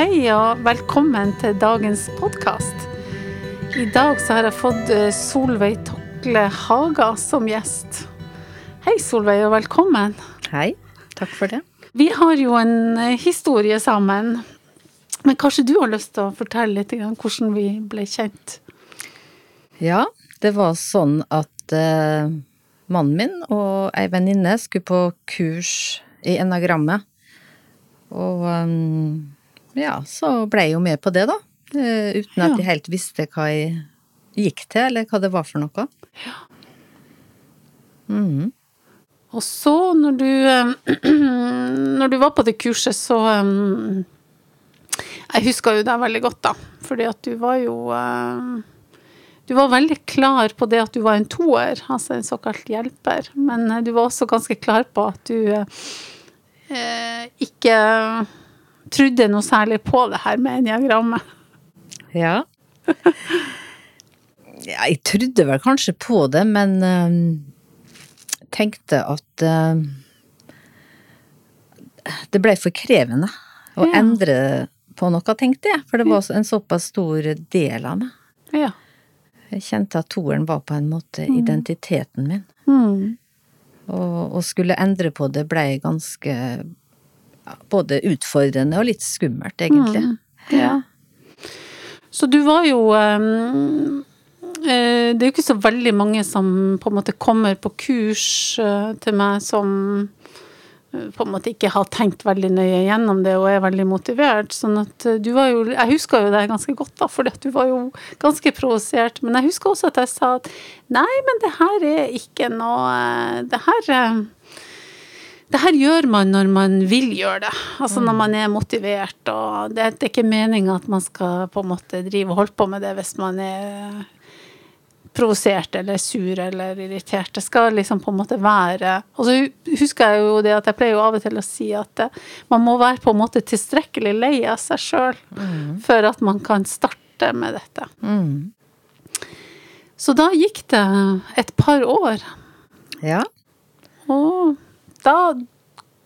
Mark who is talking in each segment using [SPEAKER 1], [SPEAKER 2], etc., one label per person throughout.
[SPEAKER 1] Hei og velkommen til dagens podkast. I dag så har jeg fått eh, Solveig Tokle Haga som gjest. Hei Solveig og velkommen.
[SPEAKER 2] Hei, takk for det.
[SPEAKER 1] Vi har jo en eh, historie sammen. Men kanskje du har lyst til å fortelle litt om hvordan vi ble kjent?
[SPEAKER 2] Ja, det var sånn at uh, mannen min og ei venninne skulle på kurs i enagrammet. Og um, ja, så ble jeg jo med på det, da. Eh, uten at
[SPEAKER 1] Ja.
[SPEAKER 2] jeg helt visste hva jeg gikk til, eller hva det var for noe. Mhm.
[SPEAKER 1] Og så, når du, eh, når du var på det kurset, så eh, Jeg husker jo deg veldig godt, da. Fordi at du var jo Du var veldig klar på det at du var en toer, altså en såkalt hjelper. Men du var også ganske klar på at du ikke trodde noe særlig på det her med eniagrammet.
[SPEAKER 2] Ja. ja. Jeg trodde vel kanskje på det, men øh, tenkte at øh, det ble for krevende å
[SPEAKER 1] Ja.
[SPEAKER 2] endre på noe, tenkte jeg. For det var en såpass stor del av meg.
[SPEAKER 1] Ja.
[SPEAKER 2] Jeg kjente at toeren var på en måte identiteten min.
[SPEAKER 1] Mm.
[SPEAKER 2] Og å skulle endre på det ble ganske både utfordrende og litt skummelt, egentlig.
[SPEAKER 1] Ja. Så du var jo eh, Det er jo ikke så veldig mange som på en måte kommer på kurs eh, til meg som eh, på en måte ikke har tenkt veldig nøye gjennom det og er veldig motivert. Sånn at du var jo Jeg husker jo deg ganske godt, da, fordi du var jo ganske provosert. Men jeg husker også at jeg sa at nei, men det her er ikke noe Det her det her gjør man når man vil gjøre det. Altså når man er motivert. og Det, det er ikke meninga at man skal på en måte drive og holde på med det hvis man er provosert eller sur eller irritert. Det skal liksom på en måte være Og så husker jeg jo det at jeg pleier jo av og til å si at eh, man må være på en måte tilstrekkelig lei av seg sjøl før at man kan starte med dette.
[SPEAKER 2] Mm.
[SPEAKER 1] Så da gikk det et par år,
[SPEAKER 2] Ja.
[SPEAKER 1] og da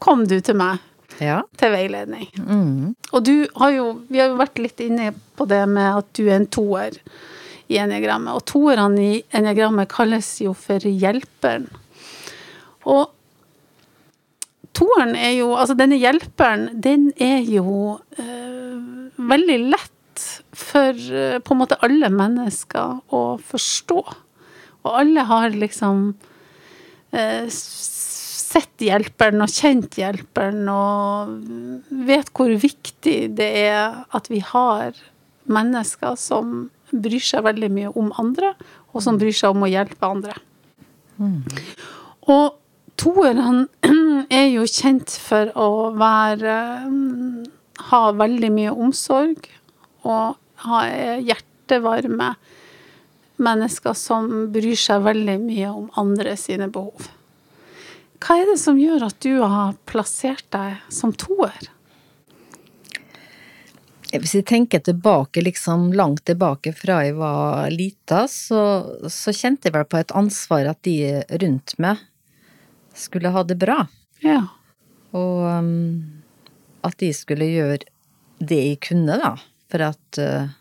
[SPEAKER 1] kom du til meg
[SPEAKER 2] Ja.
[SPEAKER 1] til veiledning.
[SPEAKER 2] Mm.
[SPEAKER 1] Og du har jo, vi har jo vært litt inne på det med at du er en toer i eniagrammet. Og toerne i eniagrammet kalles jo for hjelperen. Og toeren er jo, altså denne hjelperen, den er jo øh, veldig lett for eh, på en måte alle mennesker å forstå. Og alle har liksom eh, sett hjelperen og kjent hjelperen og vet hvor viktig det er at vi har mennesker som bryr seg veldig mye om andre, og som bryr seg om å hjelpe andre. Og toerne er jo kjent for å være ha veldig mye omsorg og ha hjertevarme mennesker som bryr seg veldig mye om andre sine behov. Hva er det som gjør at du har plassert deg som toer?
[SPEAKER 2] Hvis jeg tenker tilbake, liksom langt tilbake fra jeg var lita, så, så kjente jeg vel på et ansvar at de rundt meg skulle ha det bra.
[SPEAKER 1] Ja.
[SPEAKER 2] Og um, at de skulle gjøre det jeg kunne, da, for at uh,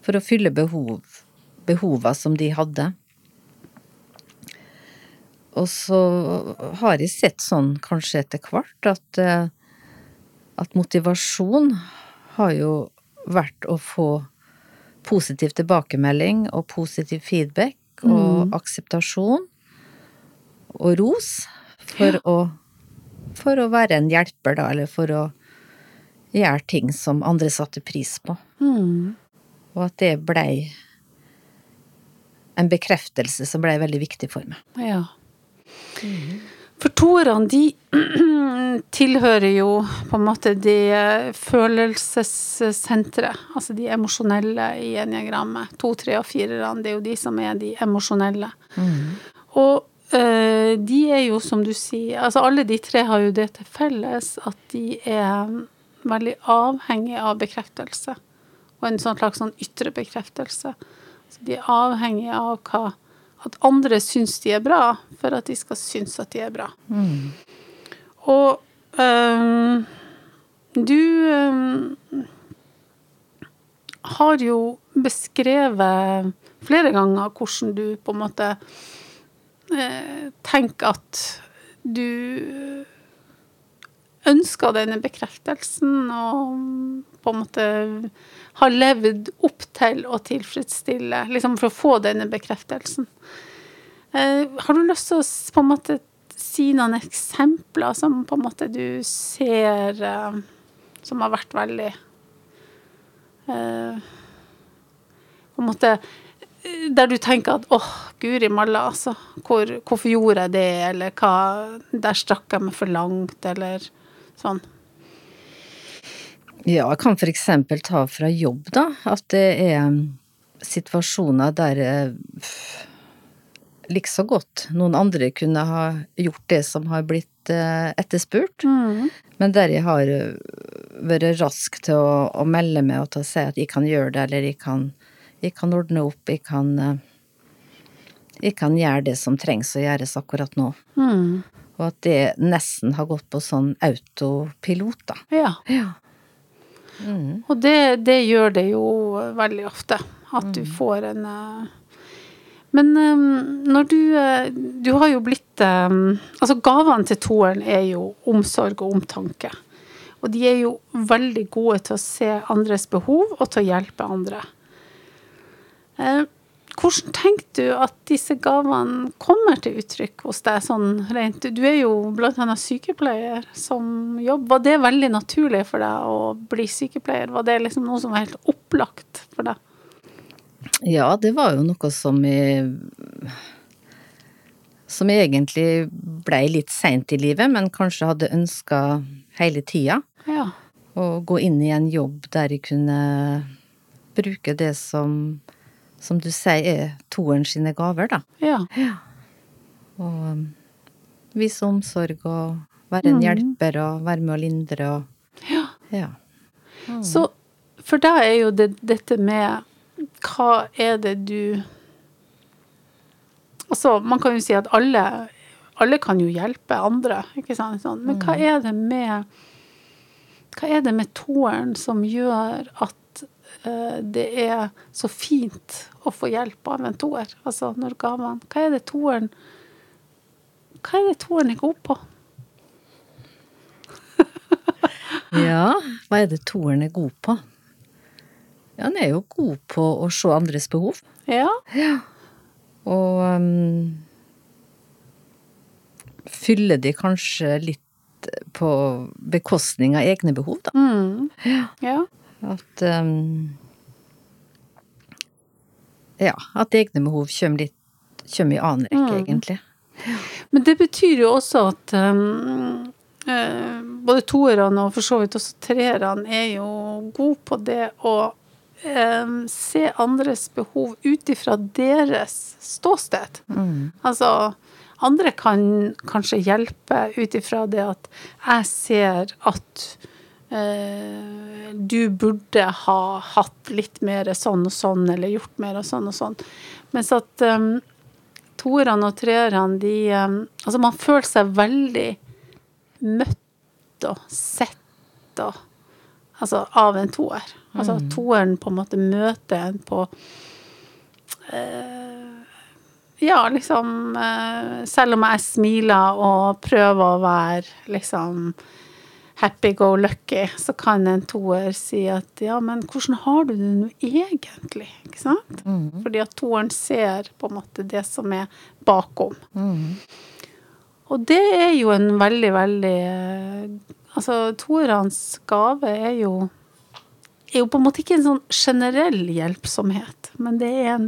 [SPEAKER 2] For å fylle behov, behova som de hadde. Og så har jeg sett sånn kanskje etter hvert at, uh, at motivasjon har jo vært å få positiv tilbakemelding og positiv feedback og akseptasjon og ros for, å, for å være en hjelper, da, eller for å gjøre ting som andre satte pris på.
[SPEAKER 1] Mm.
[SPEAKER 2] Og at det blei en bekreftelse som blei veldig viktig for meg.
[SPEAKER 1] Ja. For toerne, de tilhører jo på en måte de følelsessentre, altså de emosjonelle i eniagrammet. To, tre og firerne, det er jo de som er de emosjonelle. Og øh, de er jo, som du sier, altså alle de tre har jo det til felles at de er veldig avhengige av bekreftelse. Og en sånn slags sånn ytre bekreftelse. Så de er avhengige av hva at andre syns de er bra, for at de skal synes at de er bra. Og um, du um, har jo beskrevet flere ganger hvordan du på en måte eh, tenker at du ønsker denne bekreftelsen og på en måte har levd opp til å tilfredsstille, liksom for å få denne bekreftelsen. Eh, har du lyst til å på en måte si noen eksempler som på en måte du ser eh, som har vært veldig eh, På en måte der du tenker at åh, guri malla, altså. Hvor, hvorfor gjorde jeg det, eller hva Der strakk jeg meg for langt, eller sånn.
[SPEAKER 2] Ja, jeg kan eksempel ta fra jobb, da. At det er situasjoner der likså godt noen andre kunne ha gjort det som har blitt eh, etterspurt.
[SPEAKER 1] Mm.
[SPEAKER 2] Men der jeg har eh, vært rask til å, å melde meg og til å si at jeg kan gjøre det, eller jeg kan, jeg kan ordne opp, jeg kan eh, jeg kan gjøre det som trengs å gjøres akkurat nå.
[SPEAKER 1] Mm.
[SPEAKER 2] Og at det nesten har gått på sånn autopilot, da.
[SPEAKER 1] Ja.
[SPEAKER 2] Ja. Mm.
[SPEAKER 1] Og det, det gjør det jo veldig ofte. At du
[SPEAKER 2] Mm.
[SPEAKER 1] får en eh, Men eh, når du eh, Du har jo blitt Altså, gavene til toeren er jo omsorg og omtanke. Og de er jo veldig gode til å se andres behov og til å hjelpe andre. Hvordan tenker du at disse gavene kommer til uttrykk hos deg sånn rent? Du er jo annet sykepleier som jobb. Var det veldig naturlig for deg å bli sykepleier? Var det liksom noe som var helt opplagt for deg?
[SPEAKER 2] Ja, det var jo noe som jeg Som jeg egentlig blei litt seint i livet, men kanskje hadde ønska hele tida.
[SPEAKER 1] Ja.
[SPEAKER 2] Å gå inn i en jobb der jeg kunne bruke det som som du sier er toeren sine gaver, da.
[SPEAKER 1] Ja.
[SPEAKER 2] Og um, vise omsorg og være en
[SPEAKER 1] mm.
[SPEAKER 2] hjelper og være med å lindre og
[SPEAKER 1] ja.
[SPEAKER 2] Ja.
[SPEAKER 1] Så for deg er jo det dette med Hva er det du Altså, man kan jo si at alle alle kan jo hjelpe andre, ikke sant? Sånn. Men hva er det med Hva er det med toeren som gjør at det er så fint å få hjelp av en toer? Altså når man, Hva er det toeren Hva er det toeren er god på?
[SPEAKER 2] ja, hva er det toeren er god på? Ja, han er jo god på å se andres behov.
[SPEAKER 1] Ja.
[SPEAKER 2] Og um, fylle de kanskje litt på bekostning av egne behov, da.
[SPEAKER 1] Mm. ja.
[SPEAKER 2] At um, Ja, at egne behov kommer litt Kommer i annen rekke,
[SPEAKER 1] Mm.
[SPEAKER 2] egentlig.
[SPEAKER 1] Men det betyr jo også at um, både toerne og for så vidt også treerne er jo gode på det å um, se andres behov ut ifra deres ståsted.
[SPEAKER 2] Mm.
[SPEAKER 1] Altså, andre kan kanskje hjelpe ut ifra det at jeg ser at du burde ha hatt litt mer sånn og sånn, eller gjort mer og sånn og sånn. Mens at um, toerne og treerne, de um, Altså, man føler seg veldig møtt og sett og Altså av en toer. Altså mm. toeren på en måte møter en på uh, Ja, liksom uh, Selv om jeg smiler og prøver å være liksom happy go lucky, så kan en toer si at ja, men hvordan har du det nå egentlig? Ikke sant?
[SPEAKER 2] Mm.
[SPEAKER 1] Fordi at toeren ser på en måte det som er bakom.
[SPEAKER 2] Mm.
[SPEAKER 1] Og det er jo en veldig, veldig eh, Altså, toerens gave er jo er jo på en måte ikke en sånn generell hjelpsomhet, men det er en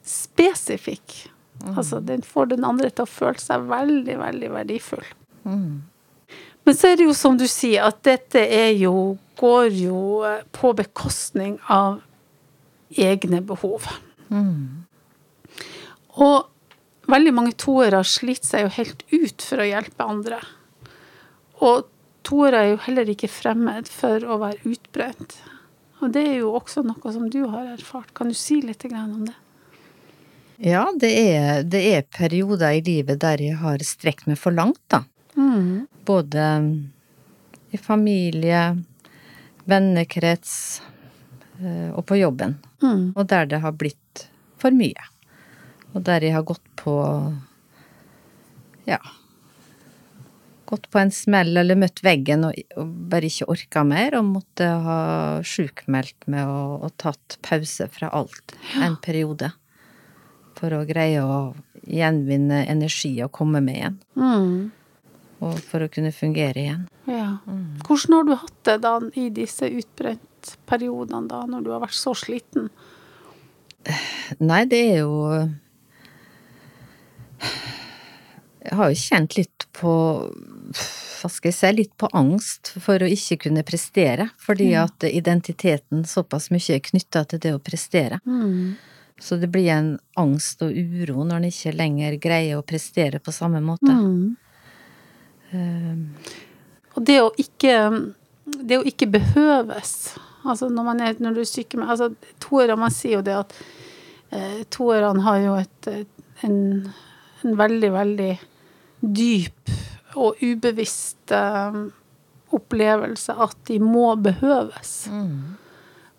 [SPEAKER 1] spesifikk. Altså, den får den andre til å føle seg veldig, veldig verdifull.
[SPEAKER 2] Mm.
[SPEAKER 1] Men så er det jo som du sier, at dette er jo går jo eh, på bekostning av egne behov.
[SPEAKER 2] Mm.
[SPEAKER 1] Og veldig mange toere sliter seg jo helt ut for å hjelpe andre. Og toere er jo heller ikke fremmed for å være utbrent. Og det er jo også noe som du har erfart. Kan du si litt om det?
[SPEAKER 2] Ja, det er, det er perioder i livet der jeg har strekt meg for langt, da.
[SPEAKER 1] Mm.
[SPEAKER 2] Både i familie, vennekrets, eh, og på jobben.
[SPEAKER 1] Mm.
[SPEAKER 2] Og der det har blitt for mye. Og der jeg har gått på ja gått på en smell eller møtt veggen og, og bare ikke orka mer, og måtte ha sjukmeldt med og, og tatt pause fra alt en periode. For å greie å gjenvinne energi og komme med igjen.
[SPEAKER 1] Mm.
[SPEAKER 2] Og for å kunne fungere igjen.
[SPEAKER 1] Ja. Hvordan har du hatt det da i disse utbrentperiodene, da, når du har vært så sliten?
[SPEAKER 2] Nei, det er jo Jeg har jo kjent litt på Hva skal jeg si, litt på angst for å ikke kunne prestere. Fordi at identiteten såpass mye er knytta til det å prestere.
[SPEAKER 1] Mm.
[SPEAKER 2] Så det blir en angst og uro når en ikke lenger greier å prestere på samme måte.
[SPEAKER 1] Mm. Og det å ikke Det å ikke behøves. Altså når man er når du er sykemeldt altså, Toere, man sier jo det at eh, toerne har jo et, en, en veldig, veldig dyp og ubevisst eh, opplevelse at de må behøves.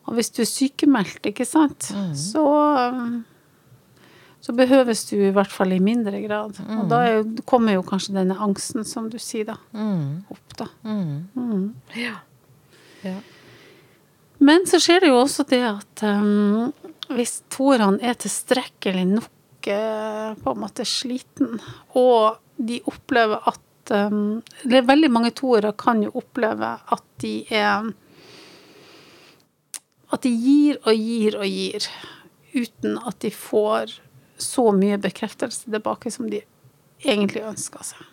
[SPEAKER 1] Og hvis du er sykemeldt, ikke sant, så så behøves du i hvert fall i mindre grad. Og da er jo, kommer jo kanskje denne angsten, som du sier, da, opp, da. Mm.
[SPEAKER 2] Ja. Ja.
[SPEAKER 1] Men så skjer det jo også det at um, hvis toerne er tilstrekkelig nok uh, på en måte sliten, og de opplever at um, Eller veldig mange toere kan jo oppleve at de er At de gir og gir og gir uten at de får så mye bekreftelse tilbake som de egentlig ønska seg.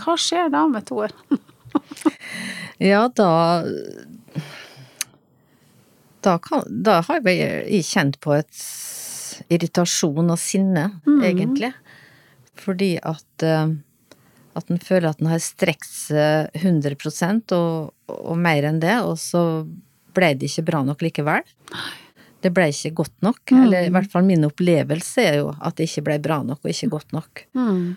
[SPEAKER 1] Hva skjer da med toer?
[SPEAKER 2] Ja, da da, kan, da har jeg kjent på et irritasjon og sinne, egentlig. Fordi at eh, at en føler at en har strekt seg 100 og, og mer enn det, og så ble det ikke bra nok likevel. Det ble ikke godt nok. Eller i hvert fall min opplevelse er jo at det ikke ble bra nok og ikke godt nok.
[SPEAKER 1] Mm.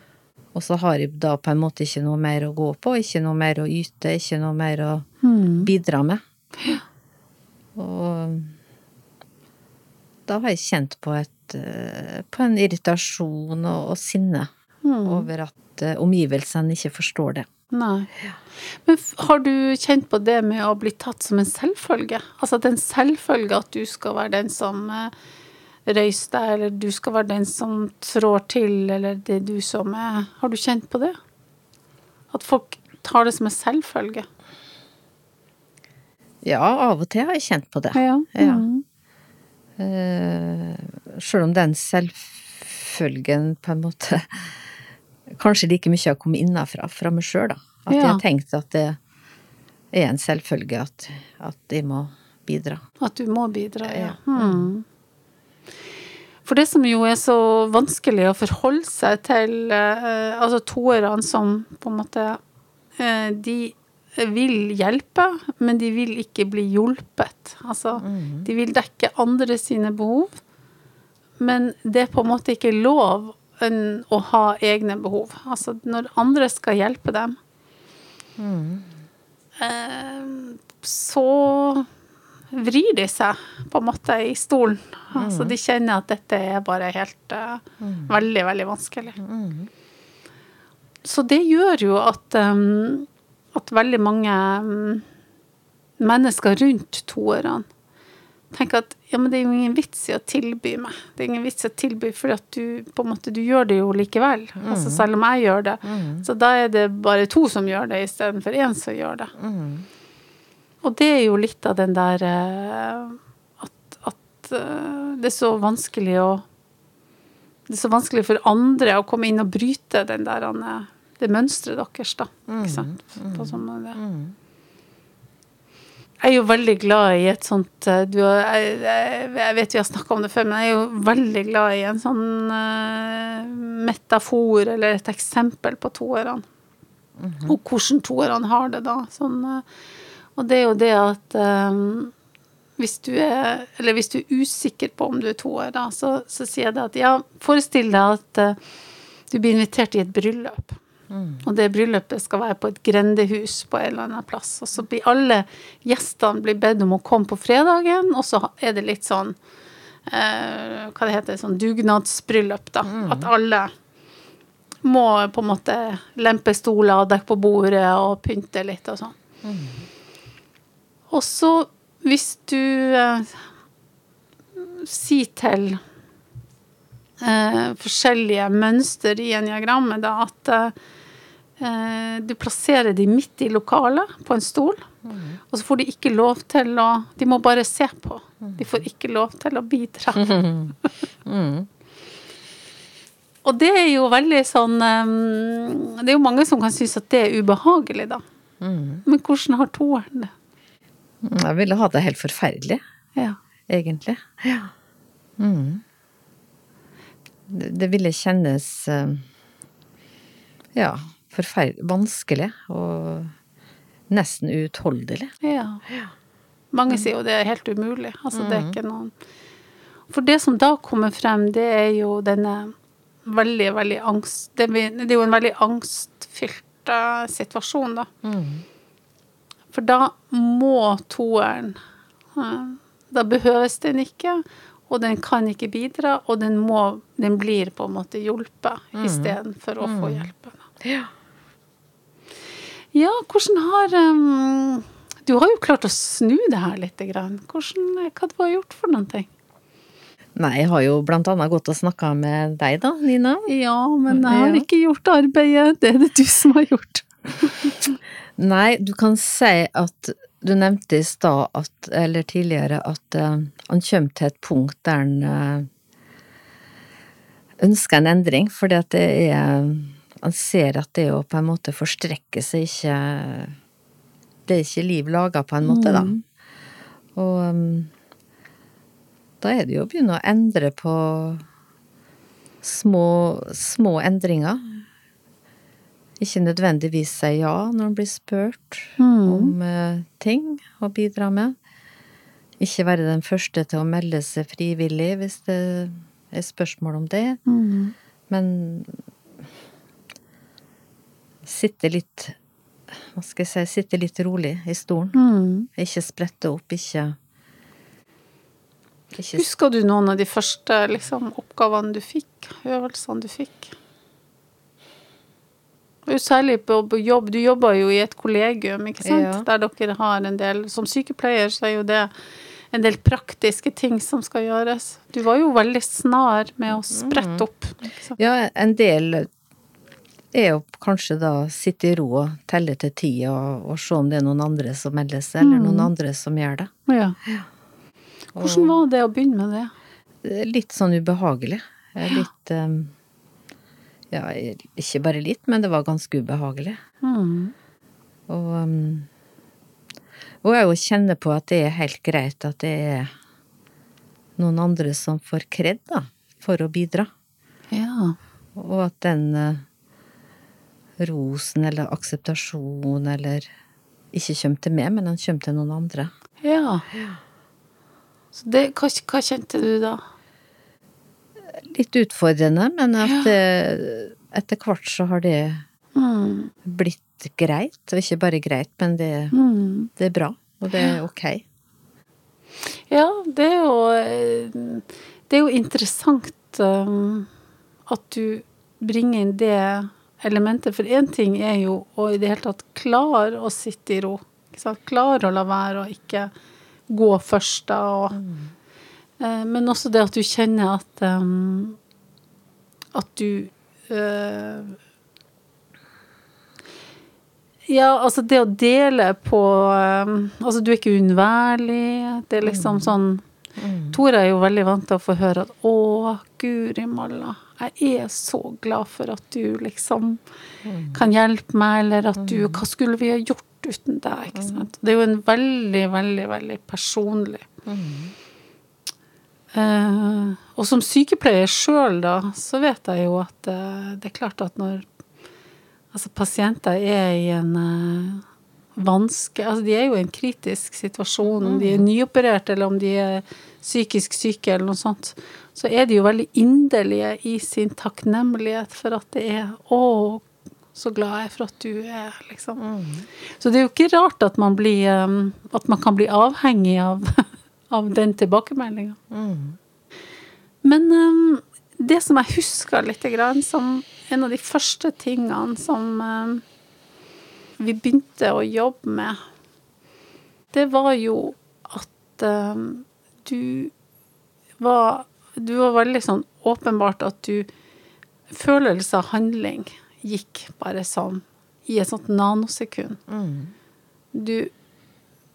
[SPEAKER 2] Og så har jeg da på en måte ikke noe mer å gå på, ikke noe mer å yte, ikke noe mer å
[SPEAKER 1] Mm.
[SPEAKER 2] bidra med. Og da har jeg kjent på et eh, på en irritasjon og, og sinne over at eh, omgivelsene ikke forstår det.
[SPEAKER 1] Nei. Men har du kjent på det med å bli tatt som en selvfølge? Altså at det er en selvfølge at du skal være den som røys deg, eller du skal være den som trår til, eller det er du som er Har du kjent på det? At folk tar det som en selvfølge?
[SPEAKER 2] Ja, av og til har jeg kjent på det.
[SPEAKER 1] Ja.
[SPEAKER 2] Ja.
[SPEAKER 1] Mm.
[SPEAKER 2] Eh, Sjøl om den selvfølgen på en måte kanskje like mye har kommet innafra fra meg sjøl, da. At jeg har tenkt at det er en selvfølge at, at jeg må bidra.
[SPEAKER 1] At du må bidra, ja.
[SPEAKER 2] Ja.
[SPEAKER 1] Mm. For det som jo er så vanskelig å forholde seg til, eh, altså toerne som på en måte eh, De vil hjelpe, men de vil ikke bli hjulpet. Altså, de vil dekke andre sine behov, men det er på en måte ikke lov enn å ha egne behov. Altså, når andre skal hjelpe dem, mm. så vrir de seg på en måte i stolen. Altså de kjenner at dette er bare helt eh, veldig, veldig vanskelig. Så det gjør jo at, um, at veldig mange um, mennesker rundt toerne tenker at ja, men det er jo ingen vits i å tilby meg. Det er ingen vits i å tilby, for at du på en måte, du gjør det jo likevel. Altså selv om jeg gjør det. Så da er det bare to som gjør det, istedenfor én som gjør det. Og det er jo litt av den der eh, at, at eh, det er så vanskelig å Det er så vanskelig for andre å komme inn og bryte den der, det mønsteret deres, da. Ikke sant? På sånn måte. Jeg er jo veldig glad i et sånt eh, du, jeg, jeg, jeg vet vi har snakka om det før, men jeg er jo veldig glad i en sånn uh, metafor eller et eksempel på toerne. Og hvordan toerne har det da. Sånn, uh, og det er jo det at um, hvis du er Eller hvis du er usikker på om du er toer, da, så, så sier jeg det at ja, forestill deg at uh, du blir invitert i et bryllup. Og det bryllupet skal være på et grendehus på en eller annen plass. Og så blir alle gjestene blir bedt om å komme på fredagen, og så er det litt sånn eh, Hva det heter sånn dugnadsbryllup, da. At alle må på en måte lempe stoler og dekke på bordet og pynte litt og sånn. Og så, hvis du eh, sier til eh, forskjellige mønster i eniagrammet, da, at eh, du plasserer de midt i lokalet på en stol, og så får de ikke lov til å De må bare se på. De får ikke lov til å bidra. Og det er jo veldig sånn eh, Det er jo mange som kan synes at det er ubehagelig, da. Men hvordan har toeren det?
[SPEAKER 2] Jeg ville ha det helt forferdelig,
[SPEAKER 1] Ja.
[SPEAKER 2] egentlig. Ja. Mm. Det, det ville kjennes eh, ja, forferdelig vanskelig og nesten uutholdelig.
[SPEAKER 1] ja. Mange sier jo det er helt umulig. Altså, det er ikke noen For det som da kommer frem, det er jo denne veldig, veldig angst Det, er jo en veldig angstfylt situasjon, da. For da må toeren eh, Da behøves den ikke, og den kan ikke bidra, og den, må, den blir på en måte hjulpet
[SPEAKER 2] Mm.
[SPEAKER 1] istedenfor å få hjelp.
[SPEAKER 2] Ja.
[SPEAKER 1] Ja, hvordan har um, Du har jo klart å snu det her litt. Grann. Hvordan, hva du har gjort for noen ting?
[SPEAKER 2] Nei, jeg har jo blant annet gått og snakka med deg da, Nina.
[SPEAKER 1] Ja, men jeg har ikke gjort arbeidet. Det er det du som har gjort.
[SPEAKER 2] Nei, du kan si at du nevnte i stad at, eller tidligere, at uh, han kommer til et punkt der han uh, ønsker en endring, fordi at det er Han ser at det å på en måte forstrekke seg ikke Det er ikke liv laga, på en måte, da. Og um, da er det jo å begynne å endre på små, små endringer. Ikke nødvendigvis si ja når en blir spurt om eh, ting å bidra med. Ikke være den første til å melde seg frivillig hvis det er spørsmål om det. Men sitte litt Hva skal jeg si Sitte litt rolig i stolen.
[SPEAKER 1] Mm.
[SPEAKER 2] Ikke sprette opp, ikke Ikke
[SPEAKER 1] Husker du noen av de første liksom, oppgavene du fikk? Øvelsene du fikk? Særlig på, jobb. Du jobber jo i et kollegium, ikke sant?
[SPEAKER 2] Ja.
[SPEAKER 1] Der dere har en del Som sykepleier så er jo det en del praktiske ting som skal gjøres. Du var jo veldig snar med å sprette opp. Sant?
[SPEAKER 2] Ja, en del er jo kanskje da sitte i ro og telle til ti og, og se om det er noen andre som melder seg, eller noen andre som gjør det.
[SPEAKER 1] Ja. Hvordan var det å begynne med det?
[SPEAKER 2] Er Litt sånn ubehagelig. Litt um, Ja, ikke bare litt, men det var ganske ubehagelig.
[SPEAKER 1] Mm.
[SPEAKER 2] Og, um, og jeg jo kjenner på at det er helt greit at det er noen andre som får kred, da, for å bidra.
[SPEAKER 1] Ja.
[SPEAKER 2] Og at den eh, rosen eller akseptasjon eller ikke kommer til meg, men han kommer til noen andre.
[SPEAKER 1] Ja. Så det, hva, hva kjente du da?
[SPEAKER 2] Litt utfordrende, men at ja. etter hvert så har det
[SPEAKER 1] Mm.
[SPEAKER 2] blitt greit. Og ikke bare greit, men det,
[SPEAKER 1] Mm.
[SPEAKER 2] det er bra, og det er ok.
[SPEAKER 1] Ja, det er jo eh, Det er jo interessant um, at du bringer inn det elementet. For én ting er jo å i det hele tatt klare å sitte i ro. Klare å la være og ikke gå først, da. Og, eh, men også det at du kjenner at um, At du eh, Ja, altså det å dele på um, Altså, du er ikke uunnværlig. Det er liksom sånn Tor er jo veldig vant til å få høre at 'Å, guri malla, jeg er så glad for at du liksom kan hjelpe meg', eller at du 'Hva skulle vi ha gjort uten deg?' Ikke sant? Det er jo en veldig, veldig, veldig personlig. Uh, og som sykepleier sjøl, da, så vet jeg jo at uh, det er klart at når altså pasienter er i en uh, vanske Altså de er jo i en kritisk situasjon, om de er nyoperert eller om de er psykisk syke eller noe sånt, så er de jo veldig inderlige i sin takknemlighet for at det er Å, så glad jeg er for at du er, liksom. Så det er jo ikke rart at man blir um, At man kan bli avhengig av, av den tilbakemeldinga. Men um, det som jeg husker litt grann, som en av de første tingene som um, vi begynte å jobbe med, det var jo at um, du var Du var veldig sånn åpenbart at du Følelse av handling gikk bare sånn i et sånt nanosekund. Du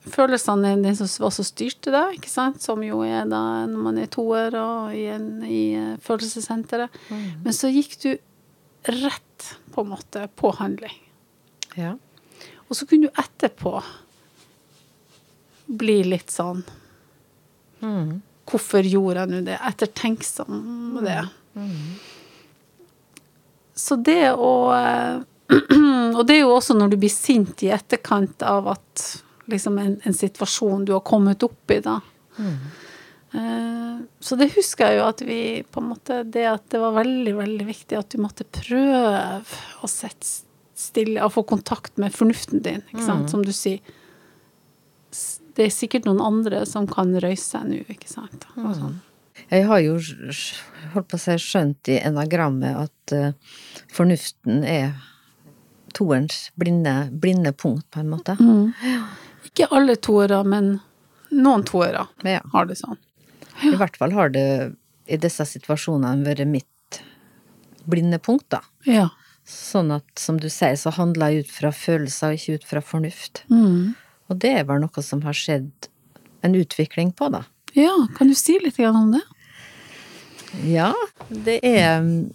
[SPEAKER 1] Følelsene er den som også styrte deg, ikke sant? som jo er da når man er toer og i, en, i følelsessenteret. Mm. Men så gikk du rett, på en måte, på handling.
[SPEAKER 2] Ja.
[SPEAKER 1] Og så kunne du etterpå bli litt sånn Hvorfor gjorde jeg nå det? Ettertenksom med det. Så det å eh, Og det er jo også når du blir sint i etterkant av at liksom en, en situasjon du har kommet opp i, da. Eh, Så det husker jeg jo at vi på en måte Det at det var veldig, veldig viktig at du måtte prøve å sette stille og få kontakt med fornuften din, ikke sant, som du sier. Det er sikkert noen andre som kan røyse seg nå, ikke sant. Og sånn.
[SPEAKER 2] Jeg har jo holdt på å si skjønt i enagrammet at uh, fornuften er toerens blinde, blinde punkt, på en måte.
[SPEAKER 1] Ikke alle toere, men noen toere
[SPEAKER 2] Ja.
[SPEAKER 1] har det sånn.
[SPEAKER 2] I hvert fall har det i disse situasjonene vært mitt blinde punkt, da.
[SPEAKER 1] Ja.
[SPEAKER 2] Sånn at, som du sier, så handler jeg ut fra følelser ikke ut fra fornuft.
[SPEAKER 1] Mm.
[SPEAKER 2] Og det er vel noe som har skjedd en utvikling på, da.
[SPEAKER 1] Ja, kan du si litt om det?
[SPEAKER 2] Ja, det er mm,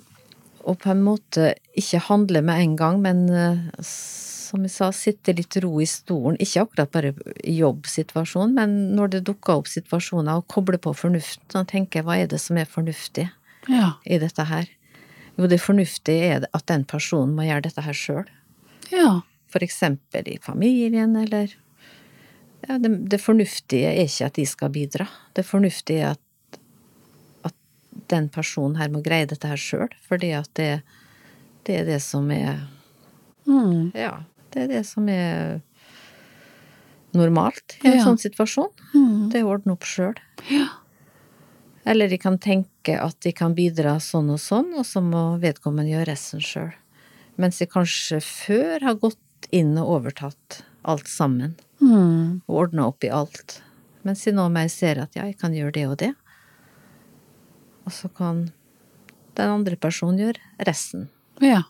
[SPEAKER 2] å på en måte ikke handle med en gang, men eh, som jeg sa, sitte litt ro i stolen. Ikke akkurat bare i jobbsituasjonen, men når det dukker opp situasjoner, og koble på fornuften og tenke hva er det som er fornuftig
[SPEAKER 1] Ja.
[SPEAKER 2] i dette her? Jo, det fornuftige er at den personen må gjøre dette her sjøl.
[SPEAKER 1] Ja.
[SPEAKER 2] For eksempel i familien, eller ja, det, det fornuftige er ikke at de skal bidra. Det fornuftige er at, at den personen her må greie dette her sjøl, fordi at det, det er det som er
[SPEAKER 1] Mm.
[SPEAKER 2] Ja, det er det som er normalt i en
[SPEAKER 1] Ja.
[SPEAKER 2] sånn situasjon.
[SPEAKER 1] Mm.
[SPEAKER 2] Det ordner opp sjøl.
[SPEAKER 1] Ja.
[SPEAKER 2] Eller de kan tenke at de kan bidra sånn og sånn, og så må vedkommende gjøre resten sjøl. Mens de kanskje før har gått inn og overtatt alt sammen.
[SPEAKER 1] Mm.
[SPEAKER 2] og ordna opp i alt. Mens de nå mer ser at ja, jeg kan gjøre det og det. Og så kan den andre personen gjøre resten.
[SPEAKER 1] Ja.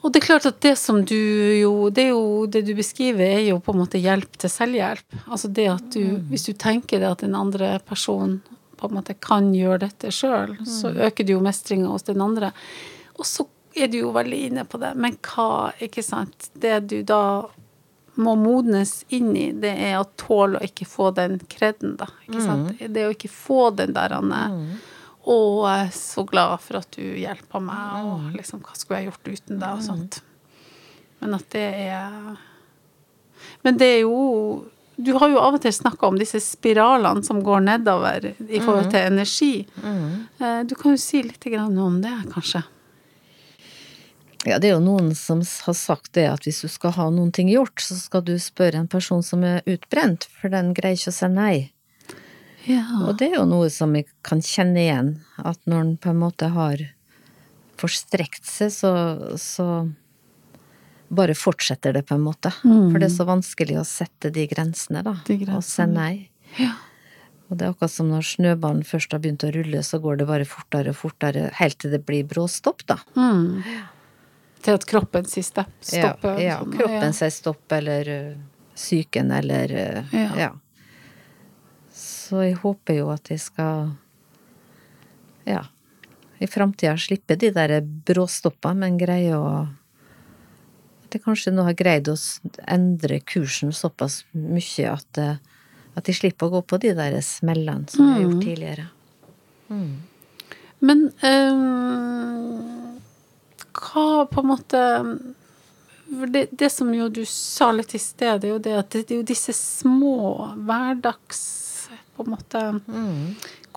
[SPEAKER 1] Og det er klart at det som du jo Det, jo, det du beskriver, er jo på en måte hjelp til selvhjelp. Altså det at du Hvis du tenker det at den andre personen på en måte kan gjøre dette sjøl, så øker det jo mestringa hos den andre. Og så er du jo veldig inne på det. Men hva, ikke sant Det du da må modnes inn i, det er å tåle å ikke få den kreden, da. Ikke sant? Det å ikke få den der Anne. Jeg er så glad for at du hjelper meg, og liksom, hva skulle jeg gjort uten deg, og sånt. Men at det er Men det er jo Du har jo av og til snakka om disse spiralene som går nedover i forhold til energi. Eh, Du kan jo si litt om det, kanskje.
[SPEAKER 2] Ja, det er jo noen som har sagt det at hvis du skal ha noen ting gjort, så skal du spørre en person som er utbrent, for den greier ikke å si nei.
[SPEAKER 1] Ja.
[SPEAKER 2] Og det er jo noe som vi kan kjenne igjen, at når en på en måte har forstrekt seg, så, så bare fortsetter det på en måte. For det er så vanskelig å sette de grensene, da.
[SPEAKER 1] De
[SPEAKER 2] Og si nei.
[SPEAKER 1] Ja.
[SPEAKER 2] Og det er akkurat som når snøballen først har begynt å rulle, så går det bare fortere og fortere, helt til det blir bråstopp, da.
[SPEAKER 1] Mm. Til at kroppen sier stopp. Stopper.
[SPEAKER 2] Ja, ja
[SPEAKER 1] sånn,
[SPEAKER 2] kroppen sier stopp, eller uh, psyken, eller uh,
[SPEAKER 1] Ja.
[SPEAKER 2] ja. Så jeg håper jo at jeg skal, ja, i framtida slippe de der bråstoppa, men greie å At jeg kanskje nå har greid å endre kursen såpass mye at, uh, at jeg slipper å gå på de der smellene som jeg har gjort tidligere.
[SPEAKER 1] Men eh, hva på en måte det, det som jo du sa litt i sted, det er jo det at det er jo disse små hverdags på en måte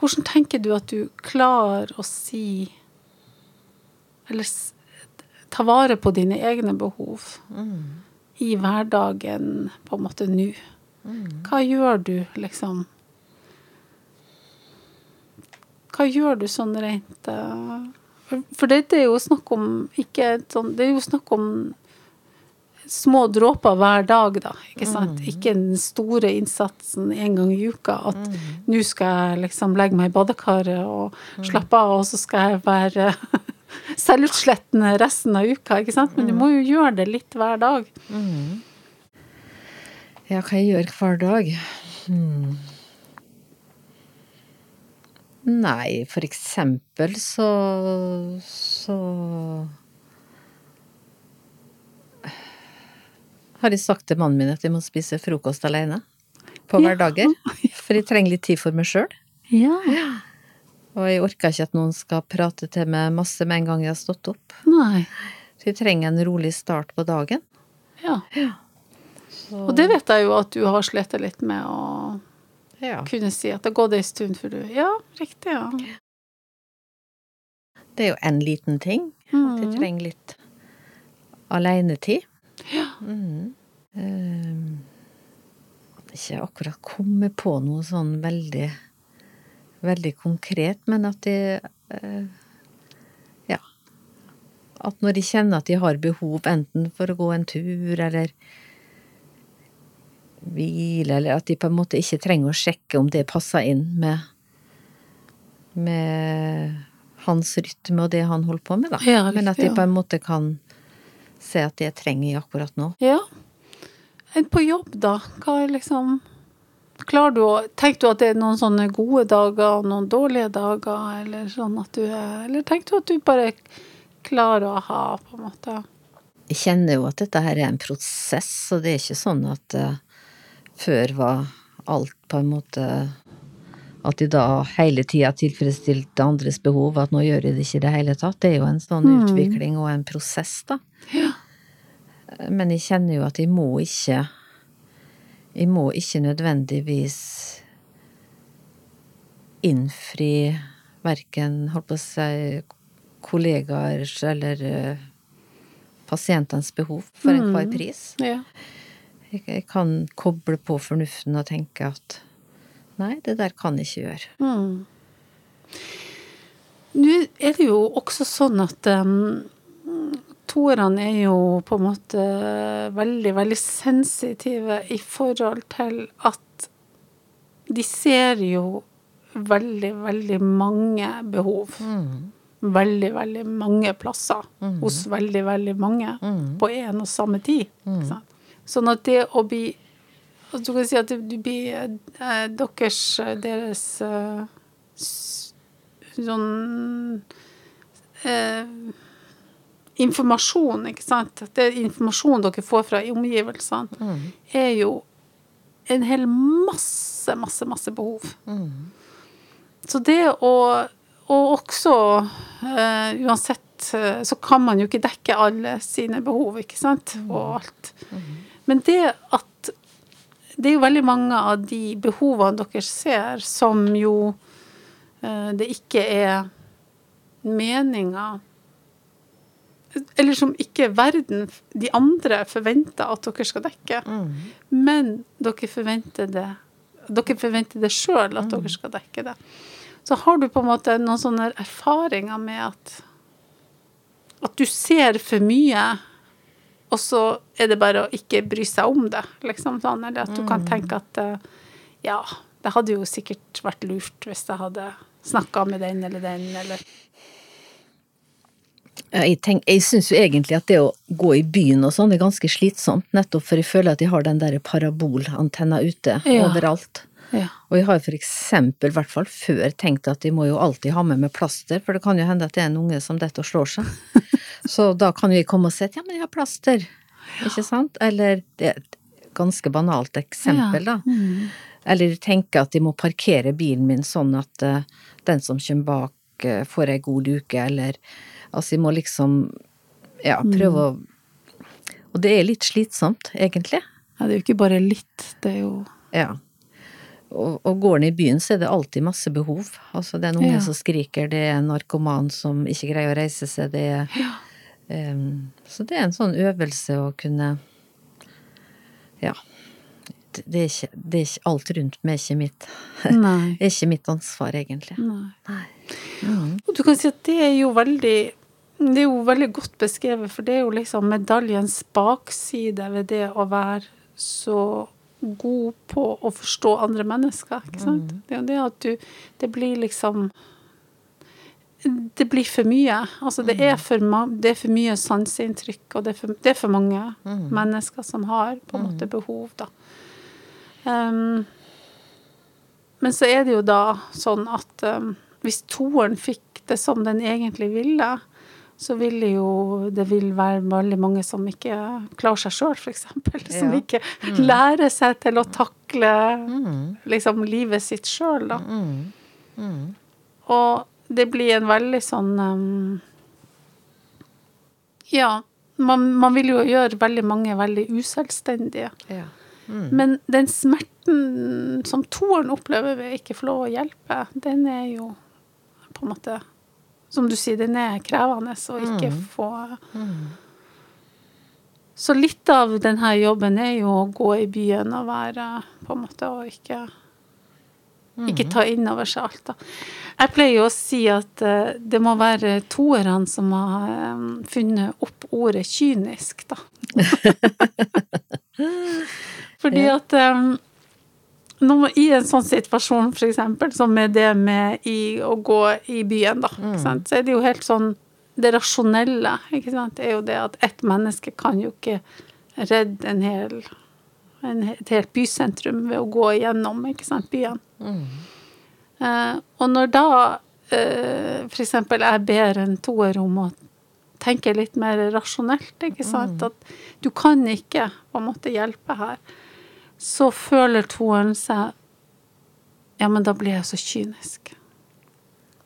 [SPEAKER 1] Hvordan tenker du at du klarer å si Eller ta vare på dine egne behov i hverdagen, på en måte nå? Hva gjør du, liksom? Hva gjør du sånn rent eh, For, det, det, er jo snakk om ikke sånn Det er jo snakk om små dråper hver dag, da. Ikke sant? Ikke den store innsatsen en gang i uka. At nå skal jeg liksom legge meg i badekaret og slappe av, og så skal jeg være selvutslettende resten av uka. Ikke sant? Men du må jo gjøre det litt hver dag.
[SPEAKER 2] Ja, hva jeg gjør hver dag? Hmm. Nei, for eksempel så så har jeg sagt til mannen min at jeg må spise frokost alene på
[SPEAKER 1] Ja.
[SPEAKER 2] hverdager. For jeg trenger litt tid for meg sjøl.
[SPEAKER 1] Ja.
[SPEAKER 2] Og jeg orker ikke at noen skal prate til meg masse med en gang jeg har stått opp.
[SPEAKER 1] Nei.
[SPEAKER 2] Så jeg trenger en rolig start på dagen.
[SPEAKER 1] Ja.
[SPEAKER 2] Så,
[SPEAKER 1] Og det vet jeg jo at du har slitt litt med å
[SPEAKER 2] ja.
[SPEAKER 1] kunne si at det har gått ei stund før du Ja, riktig, ja.
[SPEAKER 2] Det er jo en liten ting. At jeg
[SPEAKER 1] Mm.
[SPEAKER 2] trenger litt alenetid.
[SPEAKER 1] Ja.
[SPEAKER 2] Mm. Um, ikke akkurat komme på noe sånn veldig veldig konkret, men at de uh, Ja. At når de kjenner at de har behov enten for å gå en tur eller hvile, eller at de på en måte ikke trenger å sjekke om det passer inn med med hans rytme og det han holder på med, da.
[SPEAKER 1] Ja,
[SPEAKER 2] Men at de på en måte kan se at det trenger jeg akkurat nå.
[SPEAKER 1] Ja. På jobb, da? Hva er liksom Klarer du å Tenker du at det er noen sånne gode dager og noen dårlige dager, eller sånn at du er Eller tenker du at du bare klarer å ha, på en måte
[SPEAKER 2] Jeg kjenner jo at dette her er en prosess, og det er ikke sånn at eh, før var alt på en måte At de da hele tida tilfredsstilte andres behov, at nå gjør de det ikke i det hele tatt. Det er jo en sånn utvikling og en prosess, da.
[SPEAKER 1] Ja.
[SPEAKER 2] Men jeg kjenner jo at jeg må ikke Jeg må ikke nødvendigvis innfri verken, holdt på å si, kollegaers eller eh, pasientenes behov for enhver pris.
[SPEAKER 1] Ja.
[SPEAKER 2] Jeg, kan koble på fornuften og tenke at nei, det der kan jeg ikke gjøre.
[SPEAKER 1] Mm. Nå er det jo også sånn at um, toerne er jo på en måte veldig, veldig sensitive i forhold til at de ser jo veldig, veldig mange behov. Veldig, veldig mange plasser hos veldig, veldig mange på en og samme tid. Ikke sant? Sånn at det å bli Du kan si at du blir eh, deres, deres eh, sånn eh, Informasjon, ikke sant. Det informasjonen informasjon dere får fra omgivelsene, er jo en hel masse, masse, masse behov. Så det å Og også, eh, uansett, eh, så kan man jo ikke dekke alle sine behov, ikke sant, og alt. Men det at Det er jo veldig mange av de behovene dere ser, som jo eh, det ikke er meninga Eller som ikke verden, de andre, forventer at dere skal dekke. Men dere forventer det dere forventer det sjøl at dere skal dekke det. Så har du på en måte noen sånne erfaringer med at at du ser for mye, og så er det bare å ikke bry seg om det, liksom sånn. Eller at du kan tenke at eh, ja, det hadde jo sikkert vært lurt hvis jeg hadde snakka med den eller den, eller
[SPEAKER 2] Jeg, tenk, jeg syns jo egentlig at det å gå i byen og sånn er ganske slitsomt, nettopp for jeg føler at jeg har den der parabolantenna ute
[SPEAKER 1] Ja.
[SPEAKER 2] overalt.
[SPEAKER 1] Ja.
[SPEAKER 2] Og jeg har for eksempel, i hvert fall før, tenkt at jeg må jo alltid ha med meg plaster, for det kan jo hende at det er en unge som detter og slår seg. Så da kan vi komme og si at ja, men jeg har plaster, ikke sant? Eller det er et ganske banalt eksempel, da.
[SPEAKER 1] Mm.
[SPEAKER 2] Eller tenke at jeg må parkere bilen min sånn at uh, den som kommer bak uh, får ei god luke, eller altså jeg må liksom ja, prøve å Og det er litt slitsomt, egentlig.
[SPEAKER 1] ja, det er jo ikke bare litt, det er jo
[SPEAKER 2] Ja. Og, og går ned i byen, så er det alltid masse behov. Altså, det er en unge
[SPEAKER 1] Ja.
[SPEAKER 2] som skriker, det er en narkoman som ikke greier å reise seg, det er Em, Så det er en sånn øvelse å kunne Ja. Det er ikke, det er ikke alt rundt meg er ikke mitt, er ikke mitt ansvar, egentlig.
[SPEAKER 1] Nei.
[SPEAKER 2] Nei. Mm.
[SPEAKER 1] Og du kan si at det er jo veldig Det er jo veldig godt beskrevet, for det er jo liksom medaljens bakside ved det å være så god på å forstå andre mennesker, ikke sant? Det er jo det at du Det blir liksom Det blir for mye. Altså, det er for, det er for mye sanseinntrykk, og det er for, det er for mange mennesker som har på en måte behov, da. Um, men så er det jo da sånn at um, hvis toeren fikk det som den egentlig ville, så ville jo det vil være veldig mange som ikke klarer seg sjøl, f.eks. Som
[SPEAKER 2] Ja.
[SPEAKER 1] ikke lærer seg til å takle
[SPEAKER 2] Mm.
[SPEAKER 1] liksom livet sitt sjøl, da.
[SPEAKER 2] Mm. Mm.
[SPEAKER 1] Og det blir en veldig sånn um, Ja, man, man vil jo gjøre veldig mange veldig uselvstendige.
[SPEAKER 2] Ja. Mm.
[SPEAKER 1] Men den smerten som toeren opplever ved ikke få lov å hjelpe, den er jo på en måte Som du sier, den er krevende å ikke få
[SPEAKER 2] Mm.
[SPEAKER 1] Så litt av denne jobben er jo å gå i byen og være på en måte og ikke ikke ta inn over seg alt, da. Jeg pleier jo å si at eh, det må være toerne som har eh, funnet opp ordet kynisk, da. Fordi at um, nå, I en sånn situasjon, eksempel, som med det med i, å gå i byen, da, mm. sant? så er det jo helt sånn Det rasjonelle sant? er jo det at ett menneske kan jo ikke redde en hel, en, et helt bysentrum ved å gå gjennom sant, byen.
[SPEAKER 2] Mm.
[SPEAKER 1] Eh, og når da eh, eksempel jeg ber en toer om å tenke litt mer rasjonelt, ikke sant, at du kan ikke på en måte hjelpe her, så føler toeren seg Ja, men da blir jeg så kynisk.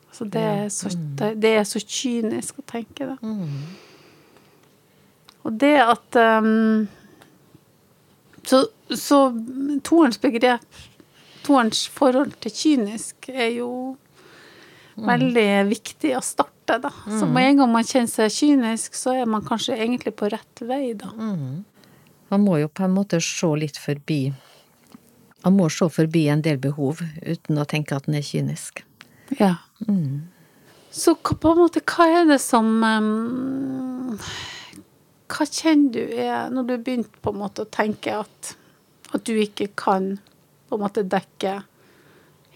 [SPEAKER 1] Altså, det er så, det, det er så kynisk å tenke det.
[SPEAKER 2] Mm.
[SPEAKER 1] Og det at um, Så, så toerens begrep, toerens forhold til kynisk, er jo veldig viktig å starte, da. Så med en gang man kjenner seg kynisk, så er man kanskje egentlig på rett vei, da.
[SPEAKER 2] Mm. Man må jo på en måte se litt forbi Man må se forbi en del behov uten å tenke at den er kynisk.
[SPEAKER 1] Ja.
[SPEAKER 2] Mm.
[SPEAKER 1] Så på en måte, hva er det som um, Hva kjenner du er Når du har begynt på en måte å tenke at, at du ikke kan på en måte dekke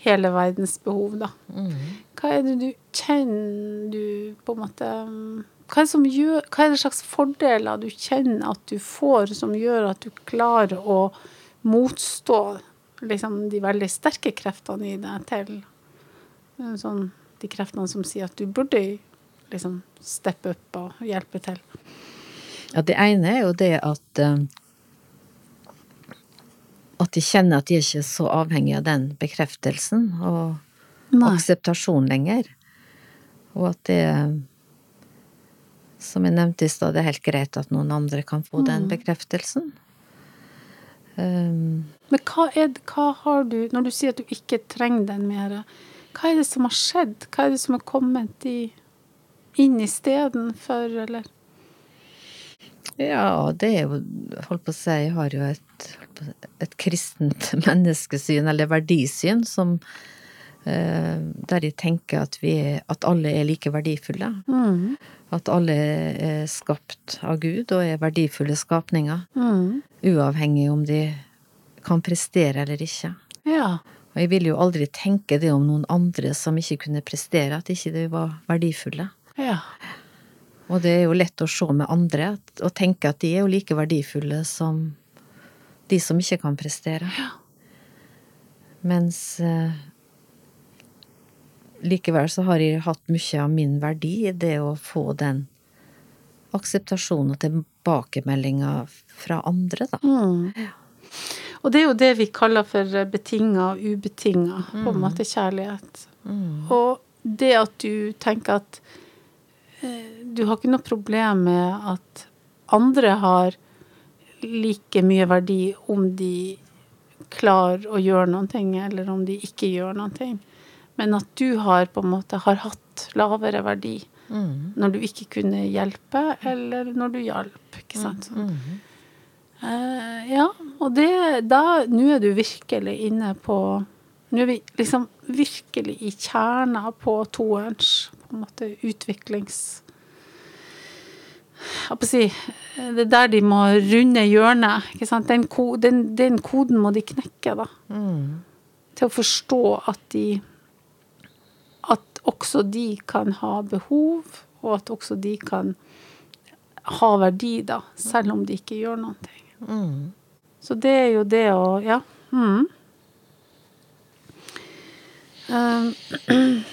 [SPEAKER 1] hele verdens behov, da.
[SPEAKER 2] Mm.
[SPEAKER 1] Hva er det du kjenner du på en måte hva er, gjør, hva er det slags fordeler du kjenner at du får, som gjør at du klarer å motstå liksom, de veldig sterke kreftene i deg til eh, sånn, de kreftene som sier at du burde liksom steppe opp og hjelpe til?
[SPEAKER 2] Ja, det ene er jo det at eh, At de kjenner at de er ikke så avhengig av den bekreftelsen og akseptasjon lenger. Og at det Som jeg nevnte i stad, det er helt greit at noen andre kan få den bekreftelsen. Um,
[SPEAKER 1] Men hva er hva har du Når du sier at du ikke trenger den mer, hva er det som har skjedd? Hva er det som har kommet i, inn istedenfor, eller?
[SPEAKER 2] Ja, det er jo Holdt på å si, jeg har jo et, et kristent menneskesyn, eller verdisyn, som Der de tenker at, vi, at alle er like verdifulle.
[SPEAKER 1] Mm.
[SPEAKER 2] At alle er skapt av Gud og er verdifulle skapninger.
[SPEAKER 1] Mm.
[SPEAKER 2] Uavhengig om de kan prestere eller ikke.
[SPEAKER 1] Ja.
[SPEAKER 2] Og jeg ville jo aldri tenke det om noen andre som ikke kunne prestere, at ikke de var verdifulle.
[SPEAKER 1] Ja.
[SPEAKER 2] Og det er jo lett å se med andre og tenke at de er jo like verdifulle som de som ikke kan prestere. Mens eh, likevel så har jeg hatt mye av min verdi i det å få den akseptasjonen og tilbakemeldinga fra andre, da.
[SPEAKER 1] Mm. Og det er jo det vi kaller for betinga og ubetinga, på en måte, kjærlighet.
[SPEAKER 2] Mm.
[SPEAKER 1] Og det at du tenker at eh, du har ikke noe problem med at andre har like mye verdi om de klarer å gjøre noen ting, eller om de ikke gjør noen ting. Men at du har på en måte har hatt lavere verdi
[SPEAKER 2] Mm.
[SPEAKER 1] Når du ikke kunne hjelpe, eller når du hjalp, ikke sant. Sånn. Uh, ja, og det da Nå er du virkelig inne på Nå er vi liksom virkelig i kjerna på toerens på en måte utviklings... Si Det er der de må runde hjørnet. ikke sant? Den, den, den koden må de knekke, da.
[SPEAKER 2] Mm.
[SPEAKER 1] Til å forstå at de også de kan ha behov, og at også de kan ha verdi, da. Selv om de ikke gjør ting.
[SPEAKER 2] Mm.
[SPEAKER 1] Så det er jo det å Ja. Mm. Um,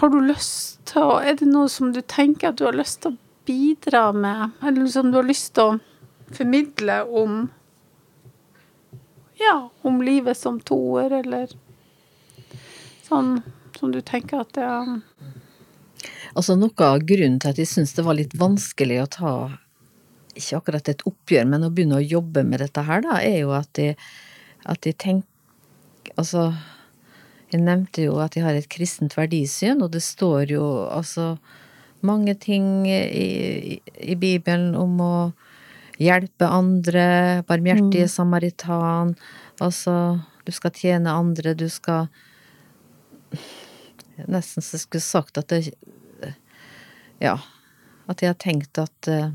[SPEAKER 1] har du lyst til å Er det noe som du tenker at du har lyst til å bidra med, eller som du har lyst til å formidle om Ja, om livet som toer, eller sånn som du tenker at det er
[SPEAKER 2] Altså noe av grunnen til at jeg syns det var litt vanskelig å ta ikke akkurat et oppgjør, men å begynne å jobbe med dette her, da, er jo at jeg, at jeg tenker Altså, jeg nevnte jo at jeg har et kristent verdisyn, og det står jo altså mange ting i, i Bibelen om å hjelpe andre, barmhjertige samaritan, altså du skal tjene andre, du skal Nesten så jeg skulle sagt at det Ja, at jeg har tenkt at eh,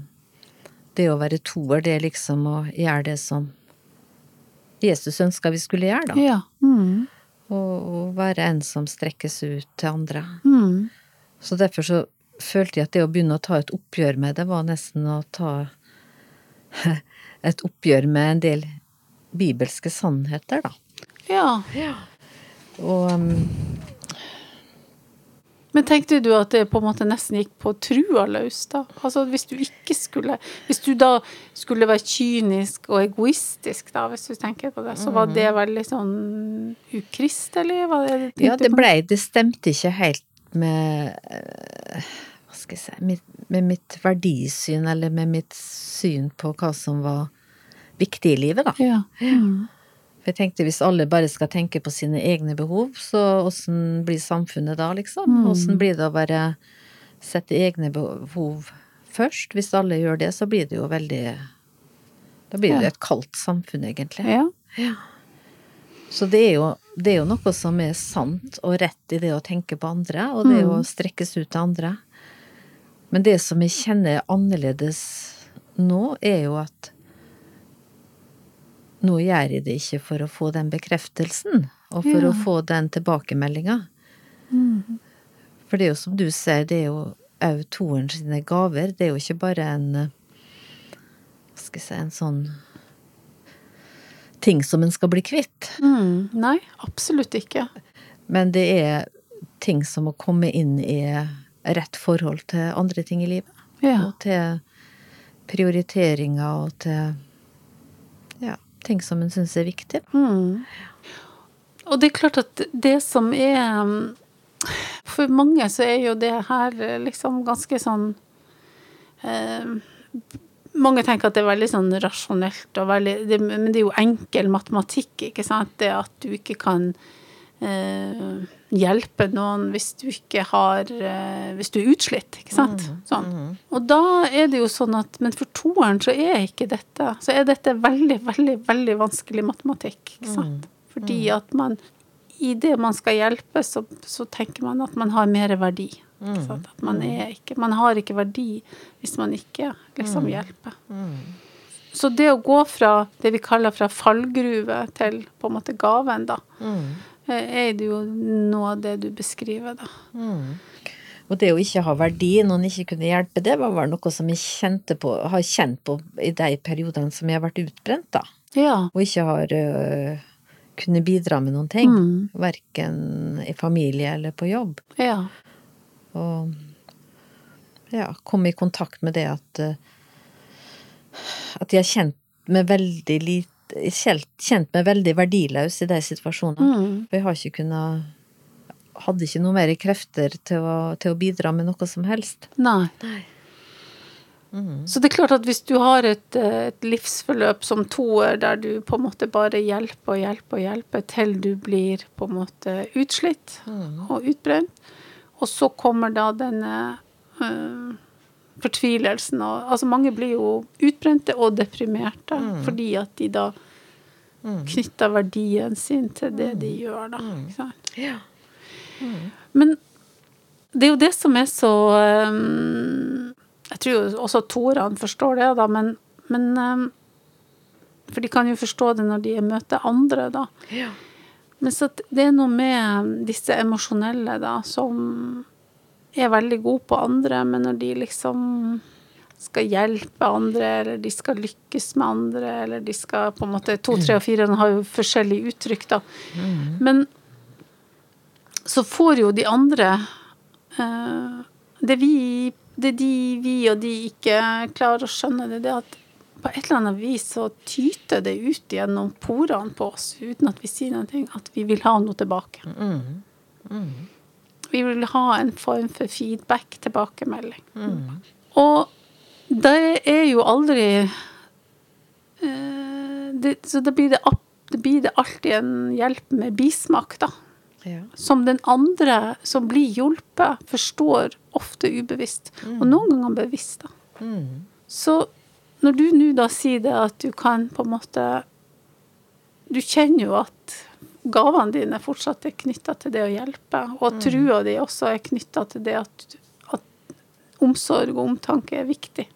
[SPEAKER 2] det å være toer, det er liksom å gjøre det som Jesus ønska vi skulle gjøre, da.
[SPEAKER 1] Ja. Mm.
[SPEAKER 2] Og, og være en som strekkes ut til andre.
[SPEAKER 1] Mm.
[SPEAKER 2] Så derfor så følte jeg at det å begynne å ta et oppgjør med det, var nesten å ta et oppgjør med en del bibelske sannheter, da.
[SPEAKER 1] ja.
[SPEAKER 2] Og um,
[SPEAKER 1] Men tenkte du at det på en måte nesten gikk på trua løs, da? Altså hvis du ikke skulle Hvis du da skulle være kynisk og egoistisk, da, hvis du tenker på det, så var det veldig sånn ukristelig? Var det,
[SPEAKER 2] ja, det blei Det stemte ikke helt med eh, Hva skal jeg si Med, Med mitt verdisyn, eller med mitt syn på hva som var viktig i livet, da.
[SPEAKER 1] Ja. Mm.
[SPEAKER 2] For jeg tenkte hvis alle bare skal tenke på sine egne behov, så åssen blir samfunnet da, liksom?
[SPEAKER 1] Mm.
[SPEAKER 2] Blir det å bare sette egne behov først? Hvis alle gjør det, så blir det jo veldig Da blir det
[SPEAKER 1] Ja.
[SPEAKER 2] et kaldt samfunn, egentlig.
[SPEAKER 1] ja.
[SPEAKER 2] Så det er, jo, det er jo noe som er sant og rett i det å tenke på andre, og det
[SPEAKER 1] Mm.
[SPEAKER 2] å strekkes ut til andre. Men det som jeg kjenner annerledes nå, er jo at nå gjør jeg det ikke for å få den bekreftelsen, og for
[SPEAKER 1] Ja.
[SPEAKER 2] å få den tilbakemeldinga.
[SPEAKER 1] Mm.
[SPEAKER 2] For det er jo som du sier, det er jo òg toeren sine gaver. Det er jo ikke bare en eh, Hva skal jeg si, en sånn ting som en skal bli kvitt.
[SPEAKER 1] Mm. Nei, absolutt ikke.
[SPEAKER 2] Men det er ting som må komme inn i rett forhold til andre ting i livet.
[SPEAKER 1] Ja.
[SPEAKER 2] Og til prioriteringer og til ting som en syns er viktig.
[SPEAKER 1] Mm. Og det er klart at det som er um, For mange så er jo det her eh, liksom ganske sånn eh, Mange tenker at det er veldig sånn rasjonelt veldig det, Men det er jo enkel matematikk, ikke sant? Det at du ikke kan eh, hjelpe noen hvis du ikke har eh, Hvis du er utslitt, ikke sant? Sånn. Og da er det jo sånn at Men for toeren så er ikke dette Så er dette veldig, veldig, veldig vanskelig matematikk, ikke sant? Fordi at man i det man skal hjelpe, så, så tenker man at man har mer verdi. ikke sant? At man er ikke Man har ikke verdi hvis man ikke liksom hjelper. Så det å gå fra det vi kaller fra fallgruve til på en måte gaven, da, er det jo noe av det du beskriver, da.
[SPEAKER 2] Og det å ikke ha verdi, noen ikke kunne hjelpe, det var vel noe som jeg på, har kjent på i de periodene som jeg har vært utbrent, da.
[SPEAKER 1] Ja.
[SPEAKER 2] Og ikke har uh, kunnet bidra med noen ting.
[SPEAKER 1] Mm.
[SPEAKER 2] Verken i familie eller på jobb.
[SPEAKER 1] Ja.
[SPEAKER 2] Og ja, komme i kontakt med det at uh, At jeg har kjent meg veldig lite Kjent, meg veldig verdiløs i de situasjonene.
[SPEAKER 1] Mm.
[SPEAKER 2] For jeg har ikke kunnet Hadde ikke noe mer krefter til å, til å bidra med noe som helst.
[SPEAKER 1] Nei. Så det er klart at hvis du har et, eh, et livsforløp som toer, der du på en måte bare hjelper og hjelper og hjelper til du blir på en måte utslitt og utbrent, og så kommer da denne øh, fortvilelsen og Altså mange blir jo utbrente og deprimerte fordi at de da knytter verdien sin til det de gjør, da. Ikke sant?
[SPEAKER 2] Ja.
[SPEAKER 1] Men det er jo det som er så um, Jeg tror jo også Toran forstår det, da, men, men um, For de kan jo forstå det når de møter andre, da.
[SPEAKER 2] Ja.
[SPEAKER 1] Men så det er noe med disse emosjonelle, da, som er veldig gode på andre, men når de liksom skal hjelpe andre, eller de skal lykkes med andre, eller de skal på en måte To, tre og fire har jo forskjellige uttrykk, da. Men så får jo de andre eh, Det vi det de, vi og de ikke klarer å skjønne, det er det at på et eller annet vis så tyter det ut gjennom porene på oss, uten at vi sier noe, at vi vil ha noe tilbake. Vi vil ha en form for feedback, tilbakemelding. Og det er jo aldri eh, det, Så da blir det, det blir det alltid en hjelp med bismak, da.
[SPEAKER 2] Ja.
[SPEAKER 1] Som den andre som blir hjulpet, forstår ofte ubevisst. Og noen ganger bevisst, da. Så når du nå da sier det at du kan på en måte Du kjenner jo at gavene dine fortsatt er knytta til det å hjelpe, og at trua di også er knytta til det at, at omsorg og omtanke er viktig.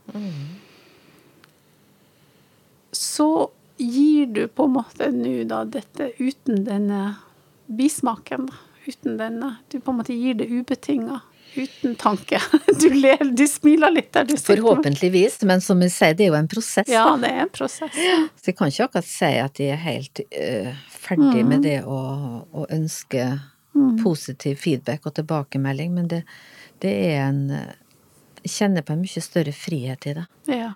[SPEAKER 1] Så gir du på en måte nå da dette uten denne bismaken, da. Uten denne Du på en måte gir det ubetinga. Uten tanke. Du ler, du smiler litt der du sitter.
[SPEAKER 2] Forhåpentligvis, men som vi sier, det er jo en prosess.
[SPEAKER 1] Ja, det er en prosess.
[SPEAKER 2] Så jeg kan ikke akkurat si at jeg er helt uh, ferdig med det å, å ønske positiv feedback og tilbakemelding, men det, det er en øh, Jeg kjenner på en mye større frihet i det.
[SPEAKER 1] Ja.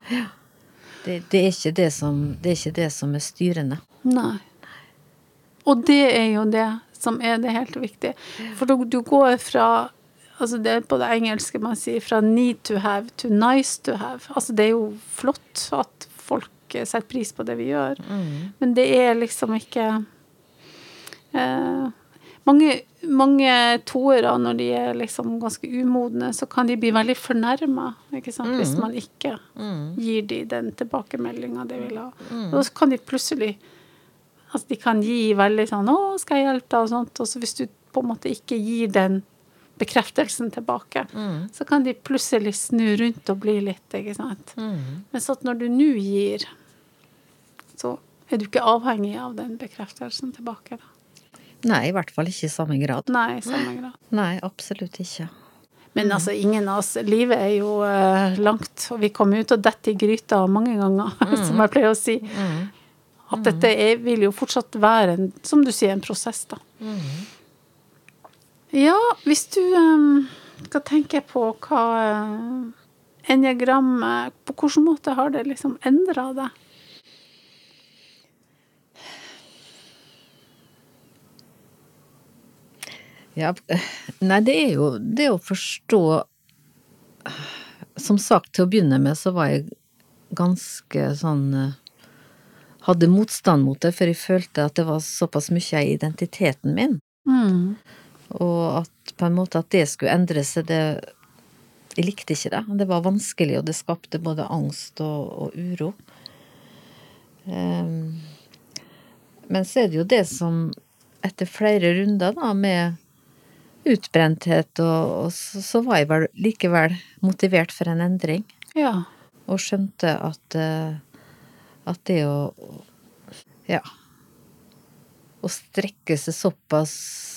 [SPEAKER 2] Det, det, er, det, som, det er ikke det som er styrende.
[SPEAKER 1] Nei. Og det er jo det som er det helt viktige. For du, du går fra Altså det på det engelske man sier fra need to have to nice to have. Altså det er jo flott at folk eh, setter pris på det vi gjør, men det er liksom ikke eh, mange, mange toere, når de er liksom ganske umodne, så kan de bli veldig fornærma, mm. hvis man ikke gir de den tilbakemeldinga de vil ha. Og så kan de plutselig Altså, de kan gi veldig sånn 'Å, skal jeg hjelpe deg?' og sånt, og så hvis du på en måte ikke gir den bekreftelsen tilbake, så kan de plutselig snu rundt og bli litt, ikke sant. Men så at når du nå gir, så er du ikke avhengig av den bekreftelsen tilbake, da.
[SPEAKER 2] Nei, i hvert fall ikke i samme grad.
[SPEAKER 1] Nei, i samme grad.
[SPEAKER 2] Nei, absolutt ikke.
[SPEAKER 1] Men altså, ingen av oss Livet er jo uh, langt, og vi kommer ut og detter i gryta mange ganger, som jeg pleier å si. At dette er, vil jo fortsatt være, en, som du sier, en prosess, da. Ja, hvis du um, skal tenke på hva eh, På hvilken måte har det liksom endra deg?
[SPEAKER 2] Ja, nei, det er jo det å forstå Som sagt, til å begynne med så var jeg ganske sånn eh, Hadde motstand mot det, for jeg følte at det var såpass mye av identiteten min.
[SPEAKER 1] Mm.
[SPEAKER 2] Og at på en måte at det skulle endre seg, det Jeg likte ikke det. Det var vanskelig, og det skapte både angst og, og uro. Um, men så er det jo det som, etter flere runder da, med utbrenthet, og, og så, så var jeg vel likevel motivert for en endring.
[SPEAKER 1] Ja.
[SPEAKER 2] Og skjønte at, eh, at det å Ja. Å strekke seg såpass,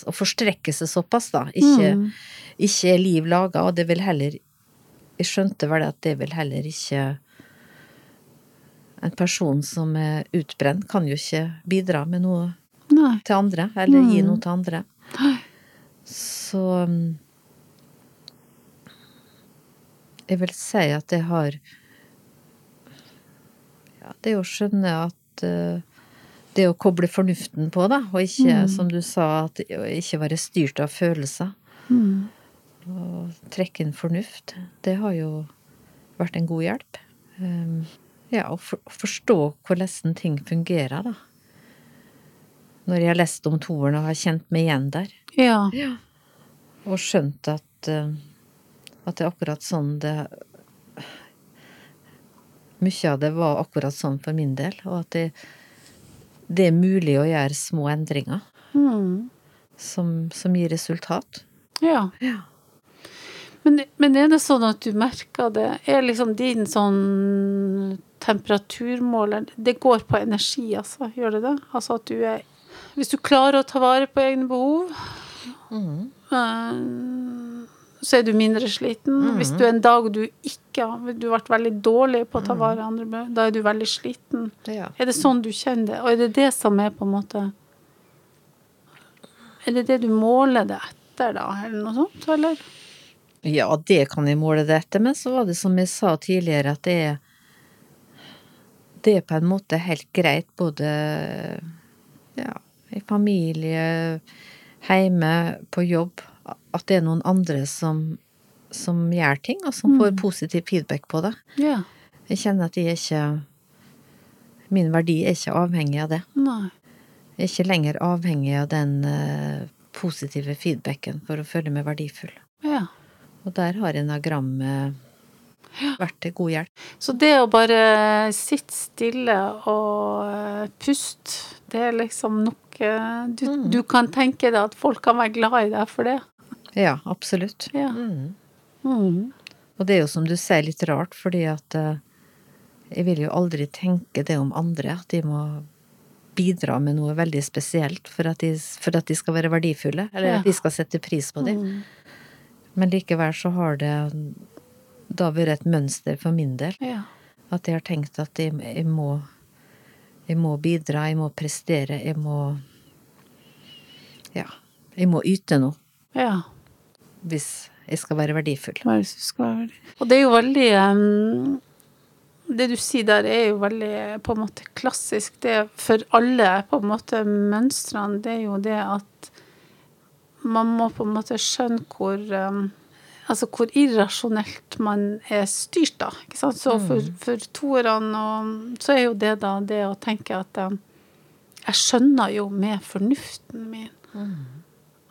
[SPEAKER 2] å forstrekke seg såpass, da, ikke,
[SPEAKER 1] Mm.
[SPEAKER 2] ikke er liv laga, og det vil heller Jeg skjønte vel at det vil heller ikke En person som er utbrent, kan jo ikke bidra med noe
[SPEAKER 1] Nei.
[SPEAKER 2] til andre, eller gi noe til andre. Så mm, Jeg vil si at det har Ja, det å skjønne at eh, Det å koble fornuften på, da, og ikke, som du sa, at ikke være styrt av følelser.
[SPEAKER 1] Mm.
[SPEAKER 2] Og trekke inn fornuft. Det har jo vært en god hjelp. Um, ja, å for, forstå hvordan ting fungerer, da. Når jeg har lest om toeren og har kjent meg igjen der.
[SPEAKER 1] Ja.
[SPEAKER 2] Og skjønt at, uh, at det er akkurat sånn det Mye av det var akkurat sånn for min del, og at det, det er mulig å gjøre små endringer
[SPEAKER 1] Mm.
[SPEAKER 2] som, som gir resultat.
[SPEAKER 1] Ja.
[SPEAKER 2] Ja.
[SPEAKER 1] Men, men er det sånn at du merker det? Er liksom din sånn temperaturmåler Det går på energi, altså? Gjør det det? Altså at du er Hvis du klarer å ta vare på egne behov, eh, så er du mindre sliten. Hvis du en dag du ikke har Du har vært veldig dårlig på å ta vare på andre da er du veldig sliten.
[SPEAKER 2] Ja.
[SPEAKER 1] Er det sånn du kjenner det? Og er det det som er på en måte Er det det du måler det etter, da, eller noe sånt, eller?
[SPEAKER 2] Ja, det kan jeg måle det etter, men så var det som jeg sa tidligere, at det er Det er på en måte helt greit både ja, i familie, hjemme, på jobb, at det er noen andre som, som gjør ting, og som får positiv feedback på det.
[SPEAKER 1] Ja.
[SPEAKER 2] Jeg kjenner at jeg ikke Min verdi er ikke avhengig av det.
[SPEAKER 1] Nei.
[SPEAKER 2] Jeg er ikke lenger avhengig av den uh, positive feedbacken for å føle meg verdifull.
[SPEAKER 1] Ja.
[SPEAKER 2] Og der har enagrammet vært til god hjelp.
[SPEAKER 1] Så det å bare sitte stille og eh, puste, det er liksom nok du, mm. du kan tenke deg at folk kan være glad i deg for det.
[SPEAKER 2] Ja, absolutt.
[SPEAKER 1] Ja.
[SPEAKER 2] Mm.
[SPEAKER 1] Mm.
[SPEAKER 2] Og det er jo som du sier litt rart, fordi at eh, jeg vil jo aldri tenke det om andre, at de må bidra med noe veldig spesielt for at de, for at de skal være verdifulle, eller
[SPEAKER 1] Ja.
[SPEAKER 2] at de skal sette pris på det. Men likevel så har det da vært et mønster for min del.
[SPEAKER 1] Ja.
[SPEAKER 2] At jeg har tenkt at jeg, jeg må Jeg må bidra, jeg må prestere, jeg må Ja. Jeg må yte noe
[SPEAKER 1] ja.
[SPEAKER 2] Hvis jeg skal være verdifull.
[SPEAKER 1] Hva du det skal være verdifull. Og det er jo veldig um, Det du sier der, er jo veldig på en måte klassisk. Det er for alle på en måte mønstrene, det er jo det at man må på en måte skjønne hvor um, Altså hvor irrasjonelt man er styrt, da. Ikke sant? Så for, for toerne Så er jo det da det å tenke at um, Jeg skjønner jo med fornuften min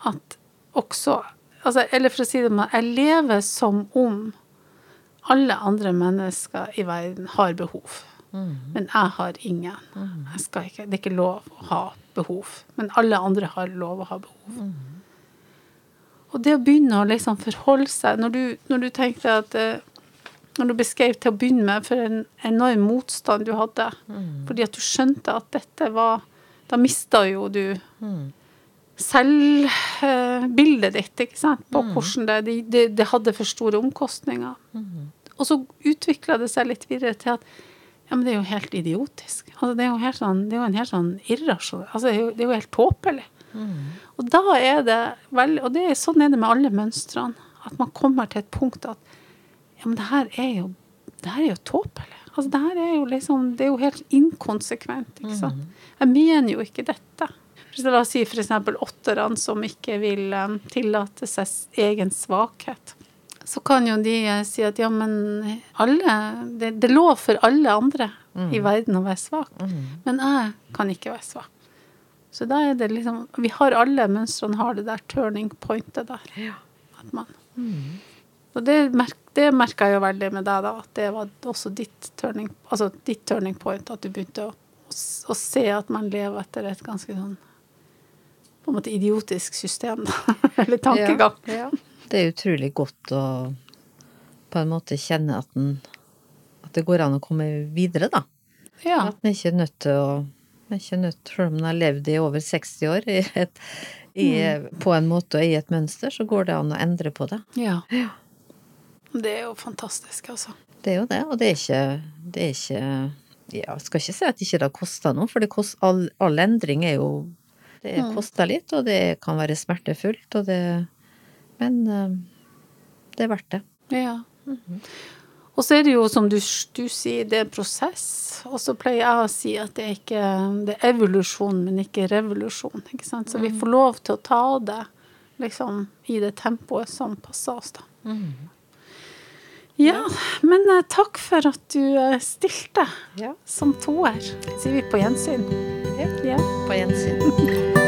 [SPEAKER 1] at også altså, Eller for å si det sånn, jeg lever som om alle andre mennesker i verden har behov. Men jeg har ingen. Jeg skal ikke, det er ikke lov å ha behov. Men alle andre har lov å ha behov. Og det å begynne å liksom forholde seg Når du, når du tenkte at eh, Når du beskrev til å begynne med for en enorm motstand du hadde, fordi at du skjønte at dette var Da mista jo du selvbildet ditt, ikke sant, på hvordan det, det, det hadde for store omkostninger. Og så utvikla det seg litt videre til at ja, men det er jo helt idiotisk. Altså, det er jo helt sånn, det er jo en helt sånn irrasjon Altså, det er jo, det er jo helt tåpelig. Og da er det veldig Og det er, sånn er det med alle mønstrene. At man kommer til et punkt at ja, men det her er jo det her er jo tåpelig. Altså, det her er jo liksom Det er jo helt inkonsekvent, ikke sant. Jeg mener jo ikke dette. La oss si for eksempel åtterne som ikke vil eh, tillate seg egen svakhet. Så kan jo de eh, si at ja, men alle Det, det er lov for alle andre i verden å være svak. Men jeg kan ikke være svak. Så da er det liksom Vi har alle mønstrene har det der turning pointet der. At man Og det, merk, det merka jeg jo veldig med deg, da. At det var også ditt turning, altså ditt turning point. At du begynte å, å, å se at man lever etter et ganske sånn på en måte idiotisk system, da. Eller tankegang.
[SPEAKER 2] Ja. Det er utrolig godt å på en måte kjenne at, den, at det går an å komme videre, da.
[SPEAKER 1] Ja.
[SPEAKER 2] At en ikke er nødt til å ikke nødt, Selv om en har levd i over 60 år i et, i, på en måte og i et mønster, så går det an å endre på det.
[SPEAKER 1] ja. Det er jo fantastisk, altså.
[SPEAKER 2] Det er jo det, og det er ikke, det er ikke ja, Jeg skal ikke si at ikke det har kosta noe, for det kost, all, all endring er jo Det koster litt, og det kan være smertefullt, og det Men eh, det er verdt det.
[SPEAKER 1] Ja. Og så er det jo, som du, du sier, det er prosess. Og så pleier jeg å si at det er ikke det er evolusjon, men ikke revolusjon. Ikke sant? Så vi får lov til å ta det liksom i det tempoet som passer oss, da. Ja, men eh, takk for at du eh, stilte
[SPEAKER 2] Ja.
[SPEAKER 1] som toer. Sier vi på gjensyn. Ja.
[SPEAKER 2] På gjensyn.